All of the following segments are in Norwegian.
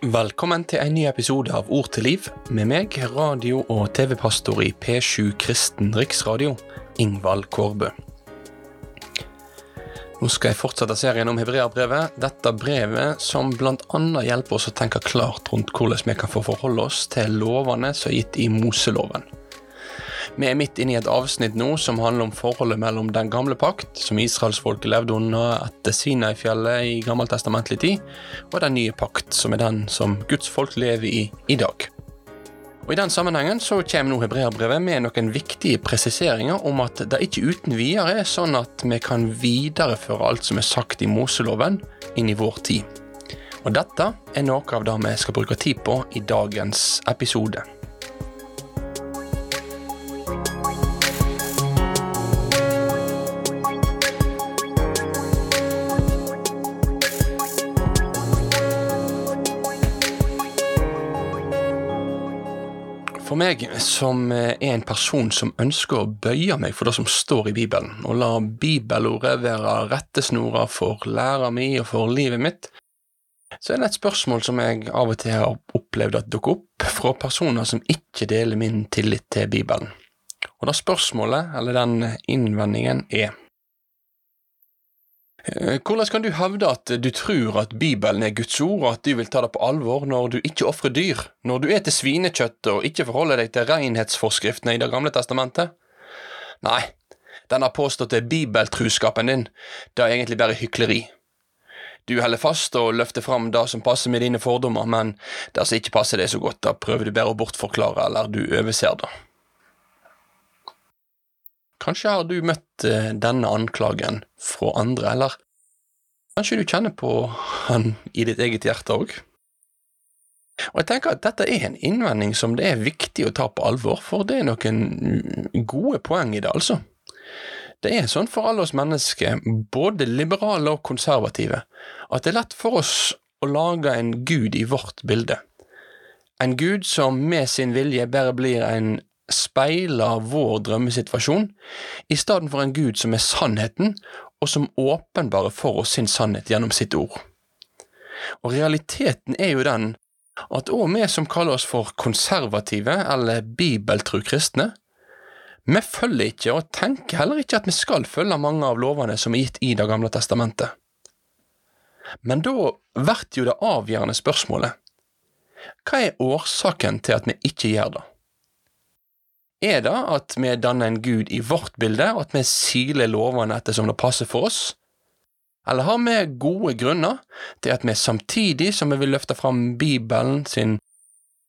Velkommen til en ny episode av Ord til liv, med meg, radio- og TV-pastor i P7 Kristen Riksradio, Ingvald Kårbø. Nå skal jeg fortsette serien om hebreabrevet, dette brevet som bl.a. hjelper oss å tenke klart rundt hvordan vi kan få forholde oss til lovene som er gitt i Moseloven. Vi er midt inne i et avsnitt nå som handler om forholdet mellom den gamle pakt, som israelsfolket levde under etter Sinai-fjellet i gammeltestamentlig tid, og den nye pakt, som er den som Guds folk lever i i dag. Og I den sammenhengen så kommer nå hebreerbrevet med noen viktige presiseringer om at det ikke uten videre er sånn at vi kan videreføre alt som er sagt i Moseloven, inn i vår tid. Og dette er noe av det vi skal bruke tid på i dagens episode. Meg, som er en person som ønsker å bøye meg for det som står i Bibelen, og la bibelordet være rettesnora for læra mi og for livet mitt, så er det et spørsmål som jeg av og til har opplevd at dukker opp fra personer som ikke deler min tillit til Bibelen. Og det spørsmålet, eller den innvendingen, er Eh, hvordan kan du hevde at du tror at Bibelen er Guds ord, og at du vil ta det på alvor når du ikke ofrer dyr, når du eter svinekjøtt og ikke forholder deg til renhetsforskriftene i Det gamle testamentet? Nei, denne påståtte bibeltruskapen din, det er egentlig bare hykleri. Du holder fast og løfter fram det som passer med dine fordommer, men det som ikke passer deg så godt, da prøver du bare å bortforklare, eller du overser det. Kanskje har du møtt eh, denne anklagen fra andre, eller kanskje du kjenner på han i ditt eget hjerte òg? Og jeg tenker at dette er en innvending som det er viktig å ta på alvor, for det er noen gode poeng i det, altså. Det er sånn for alle oss mennesker, både liberale og konservative, at det er lett for oss å lage en gud i vårt bilde. En gud som med sin vilje bare blir en speiler vår drømmesituasjon, i stedet for en Gud som er sannheten, og som åpenbarer for oss sin sannhet gjennom sitt ord. Og realiteten er jo den at òg vi som kaller oss for konservative eller bibeltru kristne, vi følger ikke og tenker heller ikke at vi skal følge mange av lovene som er gitt i Det gamle testamentet. Men da blir jo det avgjørende spørsmålet hva er årsaken til at vi ikke gjør det? Er det at vi danner en gud i vårt bilde, og at vi siler lovene ettersom det passer for oss? Eller har vi gode grunner til at vi samtidig som vi vil løfte fram Bibelen sin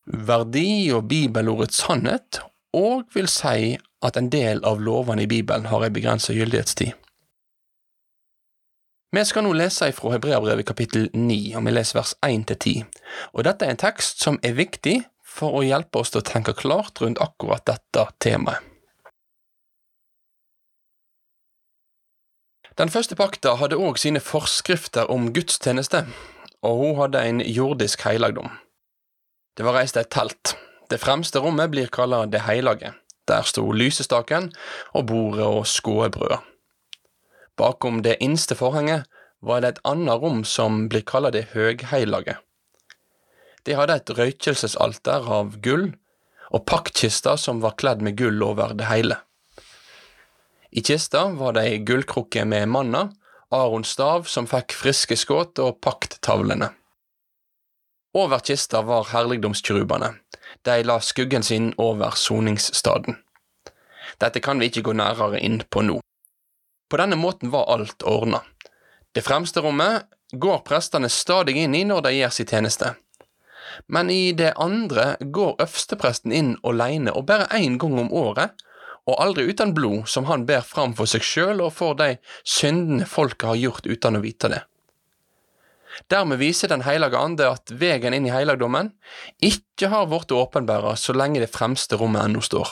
verdi og bibelordets sannhet, og vil si at en del av lovene i Bibelen har en begrenset gyldighetstid? Vi skal nå lese fra Hebreabrevet kapittel 9, og vi leser vers 1 til 10. Og dette er en tekst som er viktig for å hjelpe oss til å tenke klart rundt akkurat dette temaet. Den første pakta hadde òg sine forskrifter om gudstjeneste, og hun hadde en jordisk helligdom. Det var reist et telt. Det fremste rommet blir kalla Det heilage. Der sto lysestaken og bordet og skåebrødet. Bakom det innste forhenget var det et annet rom som blir kalla Det høgheilage. De hadde et røykelsesalter av gull og pakkkister som var kledd med gull over det hele. I kista var det ei gullkrukke med manna, Arons stav som fikk friske skudd og pakttavlene. Over kista var herligdomskirubene, de la skuggen sin over soningsstaden. Dette kan vi ikke gå nærere inn på nå. På denne måten var alt ordna. Det fremste rommet går prestene stadig inn i når de gjør sin tjeneste, men i det andre går øverstepresten inn aleine og bare én gang om året, og aldri uten blod, som han ber fram for seg sjøl og for de syndene folket har gjort uten å vite det. Dermed viser Den hellige ande at veien inn i helligdommen ikke har blitt åpenbæra så lenge det fremste rommet ennå står.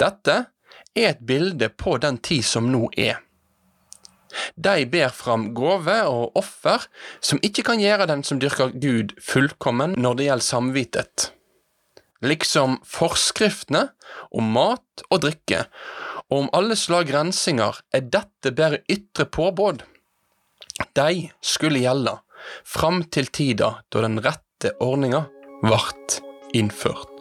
Dette er et bilde på den tid som nå er. De ber fram gaver og offer som ikke kan gjøre den som dyrker Gud, fullkommen når det gjelder samvittighet. Liksom forskriftene om mat og drikke, og om alle slag rensinger, er dette bare ytre påbud. De skulle gjelde fram til tida da den rette ordninga vart innført.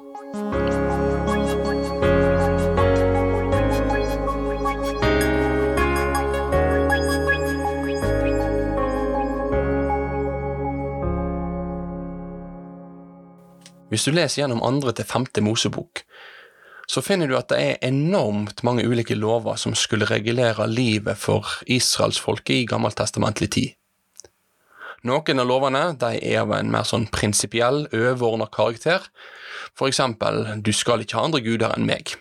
Hvis du leser gjennom andre til femte Mosebok, så finner du at det er enormt mange ulike lover som skulle regulere livet for israelsfolket i gammeltestamentlig tid. Noen av lovene er av en mer sånn prinsipiell, overordna karakter, for eksempel du skal ikke ha andre guder enn meg.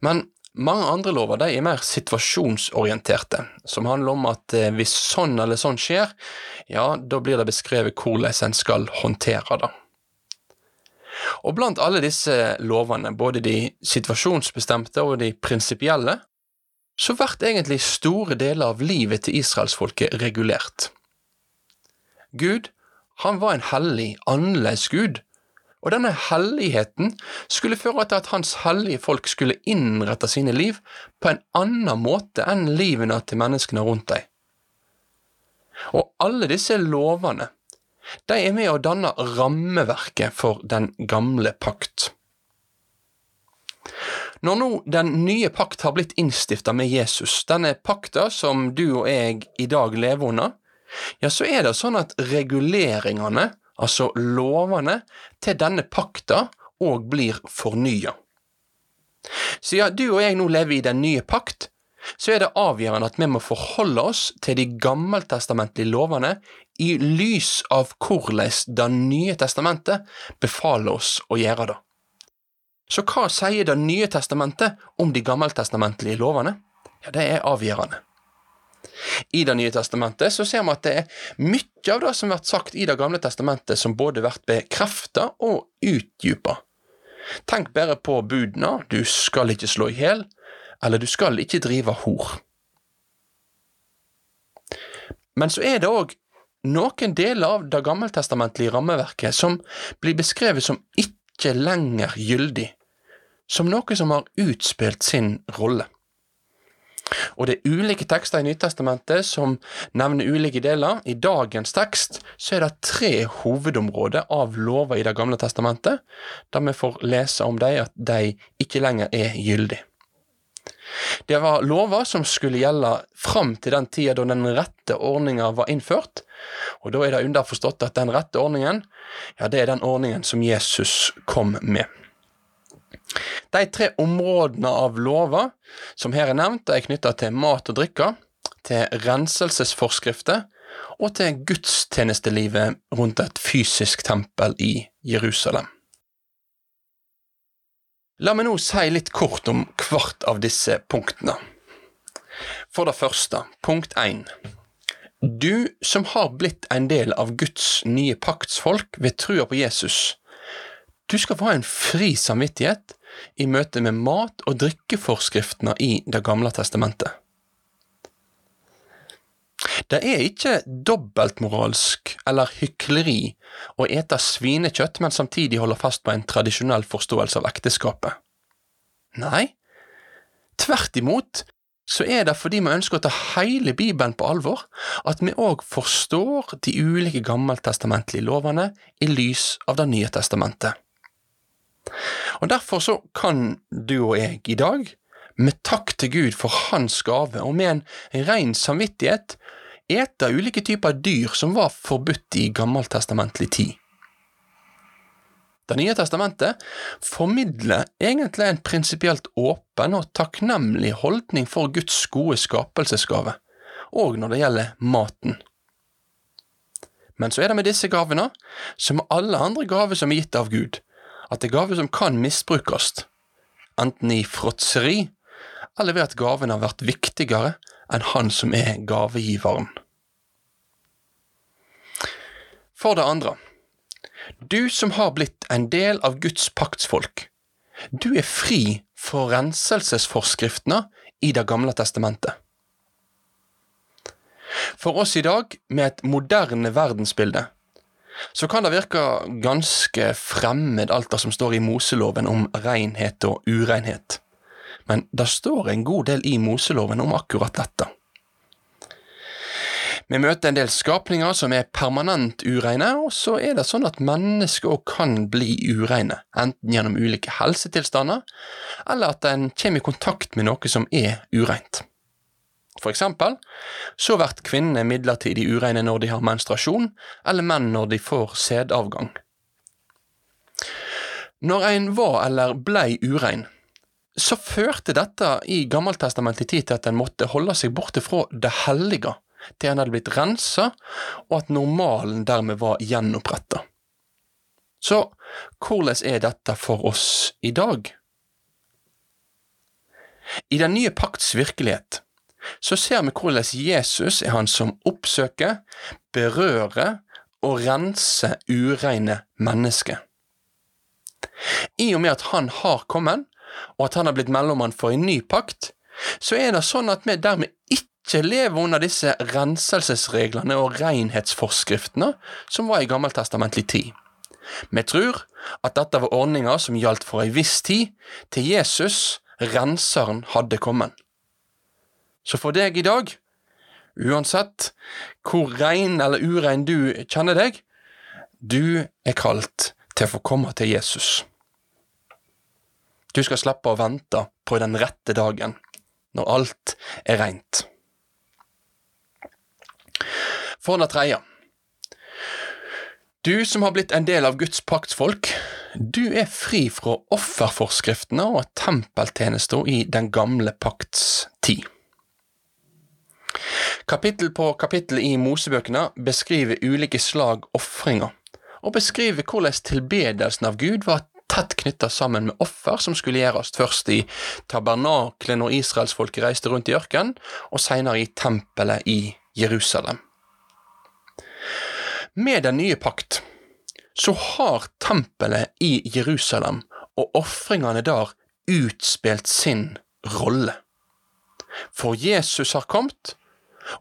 Men mange andre lover er mer situasjonsorienterte, som handler om at eh, hvis sånn eller sånn skjer, ja, da blir det beskrevet hvordan en skal håndtere det. Og blant alle disse lovene, både de situasjonsbestemte og de prinsipielle, så ble egentlig store deler av livet til israelsfolket regulert. Gud, han var en hellig, annerledes Gud, og denne helligheten skulle føre til at hans hellige folk skulle innrette sine liv på en annen måte enn livene til menneskene rundt dem. Og alle disse lovene de er med å danne rammeverket for den gamle pakt. Når nå den nye pakt har blitt innstifta med Jesus, denne pakta som du og jeg i dag lever under, ja, så er det sånn at reguleringene, altså lovene, til denne pakta òg blir fornya. Siden du og jeg nå lever i den nye pakt, så er det avgjørende at vi må forholde oss til de gammeltestamentlige lovene i lys av hvordan Det nye testamentet befaler oss å gjøre det. Så hva sier Det nye testamentet om de gammeltestamentlige lovene? Ja, det er avgjørende. I Det nye testamentet så ser vi at det er mye av det som blir sagt i Det gamle testamentet som både blir bekreftet og utdypet. Tenk bare på budene du skal ikke slå i hjel, eller du skal ikke drive hor. Men så er det òg noen deler av det gammeltestamentlige rammeverket som blir beskrevet som ikke lenger gyldig, som noe som har utspilt sin rolle. Og det er ulike tekster i Nytestamentet som nevner ulike deler. I dagens tekst så er det tre hovedområder av lover i Det gamle testamentet, der vi får lese om dem at de ikke lenger er gyldige. Det var lover som skulle gjelde fram til den tida da den rette ordninga var innført, og da er det underforstått at den rette ordningen, ja, det er den ordningen som Jesus kom med. De tre områdene av lover som her er nevnt, er knytta til mat og drikke, til renselsesforskrifter og til gudstjenestelivet rundt et fysisk tempel i Jerusalem. La meg nå si litt kort om hvert av disse punktene. For det første, punkt 1. Du som har blitt en del av Guds nye paktsfolk ved trua på Jesus, du skal få ha en fri samvittighet i møte med mat- og drikkeforskriftene i Det gamle testamentet. Det er ikke dobbeltmoralsk eller hykleri å ete svinekjøtt, men samtidig holde fast på en tradisjonell forståelse av ekteskapet. Nei, tvert imot så er det fordi vi ønsker å ta hele Bibelen på alvor, at vi òg forstår de ulike gammeltestamentlige lovene i lys av Det nye testamentet. Og Derfor så kan du og jeg i dag, med takk til Gud for Hans gave, og med en ren samvittighet, ete ulike typer dyr som var forbudt i gammeltestamentlig tid. Det nye testamentet formidler egentlig en prinsipielt åpen og takknemlig holdning for Guds gode skapelsesgave, og når det gjelder maten. Men så er det med disse gavene, som alle andre gaver som er gitt av Gud, at det er gaver som kan misbrukes, enten i fråtseri eller ved at gaven har vært viktigere enn han som er gavegiveren. For det andre, du som har blitt en del av Guds paktsfolk, du er fri for renselsesforskriftene i Det gamle testamentet. For oss i dag, med et moderne verdensbilde, så kan det virke ganske fremmed alt det som står i Moseloven om renhet og urenhet men det står en god del i Moseloven om akkurat dette. Vi møter en del skapninger som er permanent ureine, og så er det sånn at mennesker òg kan bli ureine, enten gjennom ulike helsetilstander, eller at en kommer i kontakt med noe som er ureint. For eksempel så blir kvinnene midlertidig ureine når de har menstruasjon, eller menn når de får sædavgang. Når en var eller blei urein, så førte dette i Gammeltestamentet tid til at en måtte holde seg borte fra det hellige til en hadde blitt rensa, og at normalen dermed var gjenoppretta. Så hvordan er dette for oss i dag? I den nye pakts virkelighet så ser vi hvordan Jesus er han som oppsøker, berører og renser ureine mennesker. I og med at han har kommet, og at han har blitt mellommann for en ny pakt, så er det sånn at vi dermed ikke lever under disse renselsesreglene og renhetsforskriftene som var i gammeltestamentlig tid. Vi tror at dette var ordninger som gjaldt for ei viss tid, til Jesus, renseren, hadde kommet. Så for deg i dag, uansett hvor rein eller urein du kjenner deg, du er kalt til å få komme til Jesus. Du skal slippe å vente på den rette dagen, når alt er reint. For det tredje. Du som har blitt en del av Guds paktsfolk, du er fri fra offerforskriftene og tempeltjenester i den gamle pakts tid. Kapittel på kapittel i Mosebøkene beskriver ulike slag ofringer, og beskriver hvordan tilbedelsen av Gud var tett knytta sammen med offer som skulle gjøres først i tabernaklet når israelsfolket reiste rundt i ørkenen, og senere i tempelet i Jerusalem. Med den nye pakt så har tempelet i Jerusalem og ofringene der utspilt sin rolle. For Jesus har kommet,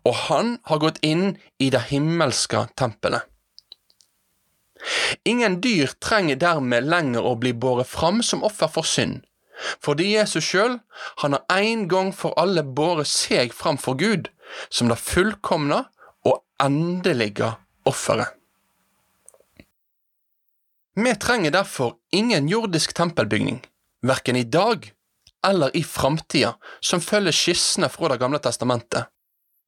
og han har gått inn i det himmelske tempelet. Ingen dyr trenger dermed lenger å bli båret fram som offer for synd, fordi Jesus sjøl, han har en gang for alle båret seg fram for Gud som det fullkomne og endelige offeret. Vi trenger derfor ingen jordisk tempelbygning, verken i dag eller i framtida, som følger skissene fra Det gamle testamentet,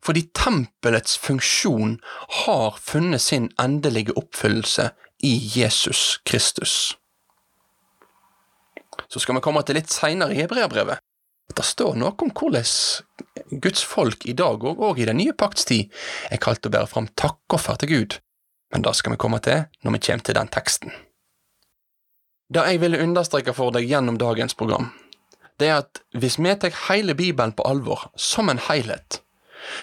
fordi tempelets funksjon har funnet sin endelige oppfyllelse i Jesus Kristus. Så skal vi komme til litt seinere i Hebreabrevet. Det står noe om hvordan Guds folk i dag og, og i den nye pakts tid er kalt å bære fram takkoffer til Gud, men det skal vi komme til når vi kommer til den teksten. Det jeg ville understreke for deg gjennom dagens program, det er at hvis vi tar hele Bibelen på alvor, som en helhet,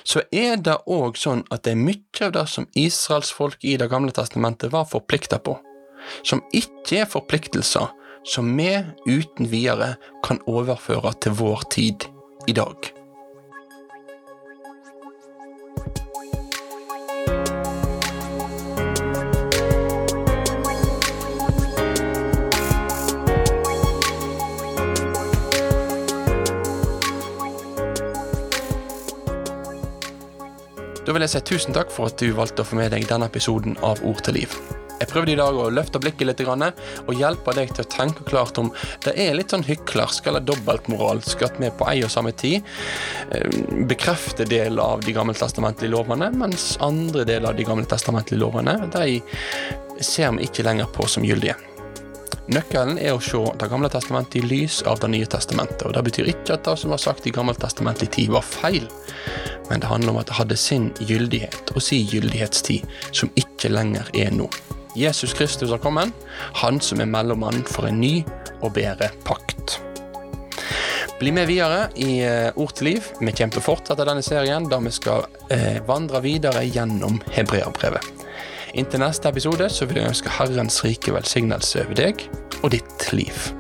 så er det òg sånn at det er mye av det som Israels folk i Det gamle testamentet var forplikta på, som ikke er forpliktelser som vi uten videre kan overføre til vår tid i dag. Jeg si tusen takk for at du valgte å få med deg denne episoden av Ord til liv. Jeg prøvde i dag å løfte blikket litt og hjelpe deg til å tenke klart om det er litt sånn hyklersk eller dobbeltmoralsk at vi på ei og samme tid eh, bekrefter deler av de gammeltestamentlige lovene, mens andre deler av de gammeltestamentlige lovene de ser vi ikke lenger på som gyldige. Nøkkelen er å se Det gamle testamentet i lys av Det nye testamentet. og Det betyr ikke at det som var sagt i gammeltestamentlig tid, var feil, men det handler om at det hadde sin gyldighet og sin gyldighetstid, som ikke lenger er nå. Jesus Kristus har kommet, han som er mellommann for en ny og bedre pakt. Bli med videre i uh, Ord til liv. Vi kommer til å fortsette denne serien da vi skal uh, vandre videre gjennom hebreerbrevet. Inntil neste episode så vil jeg ønske Herrens rike velsignelse over deg og ditt liv.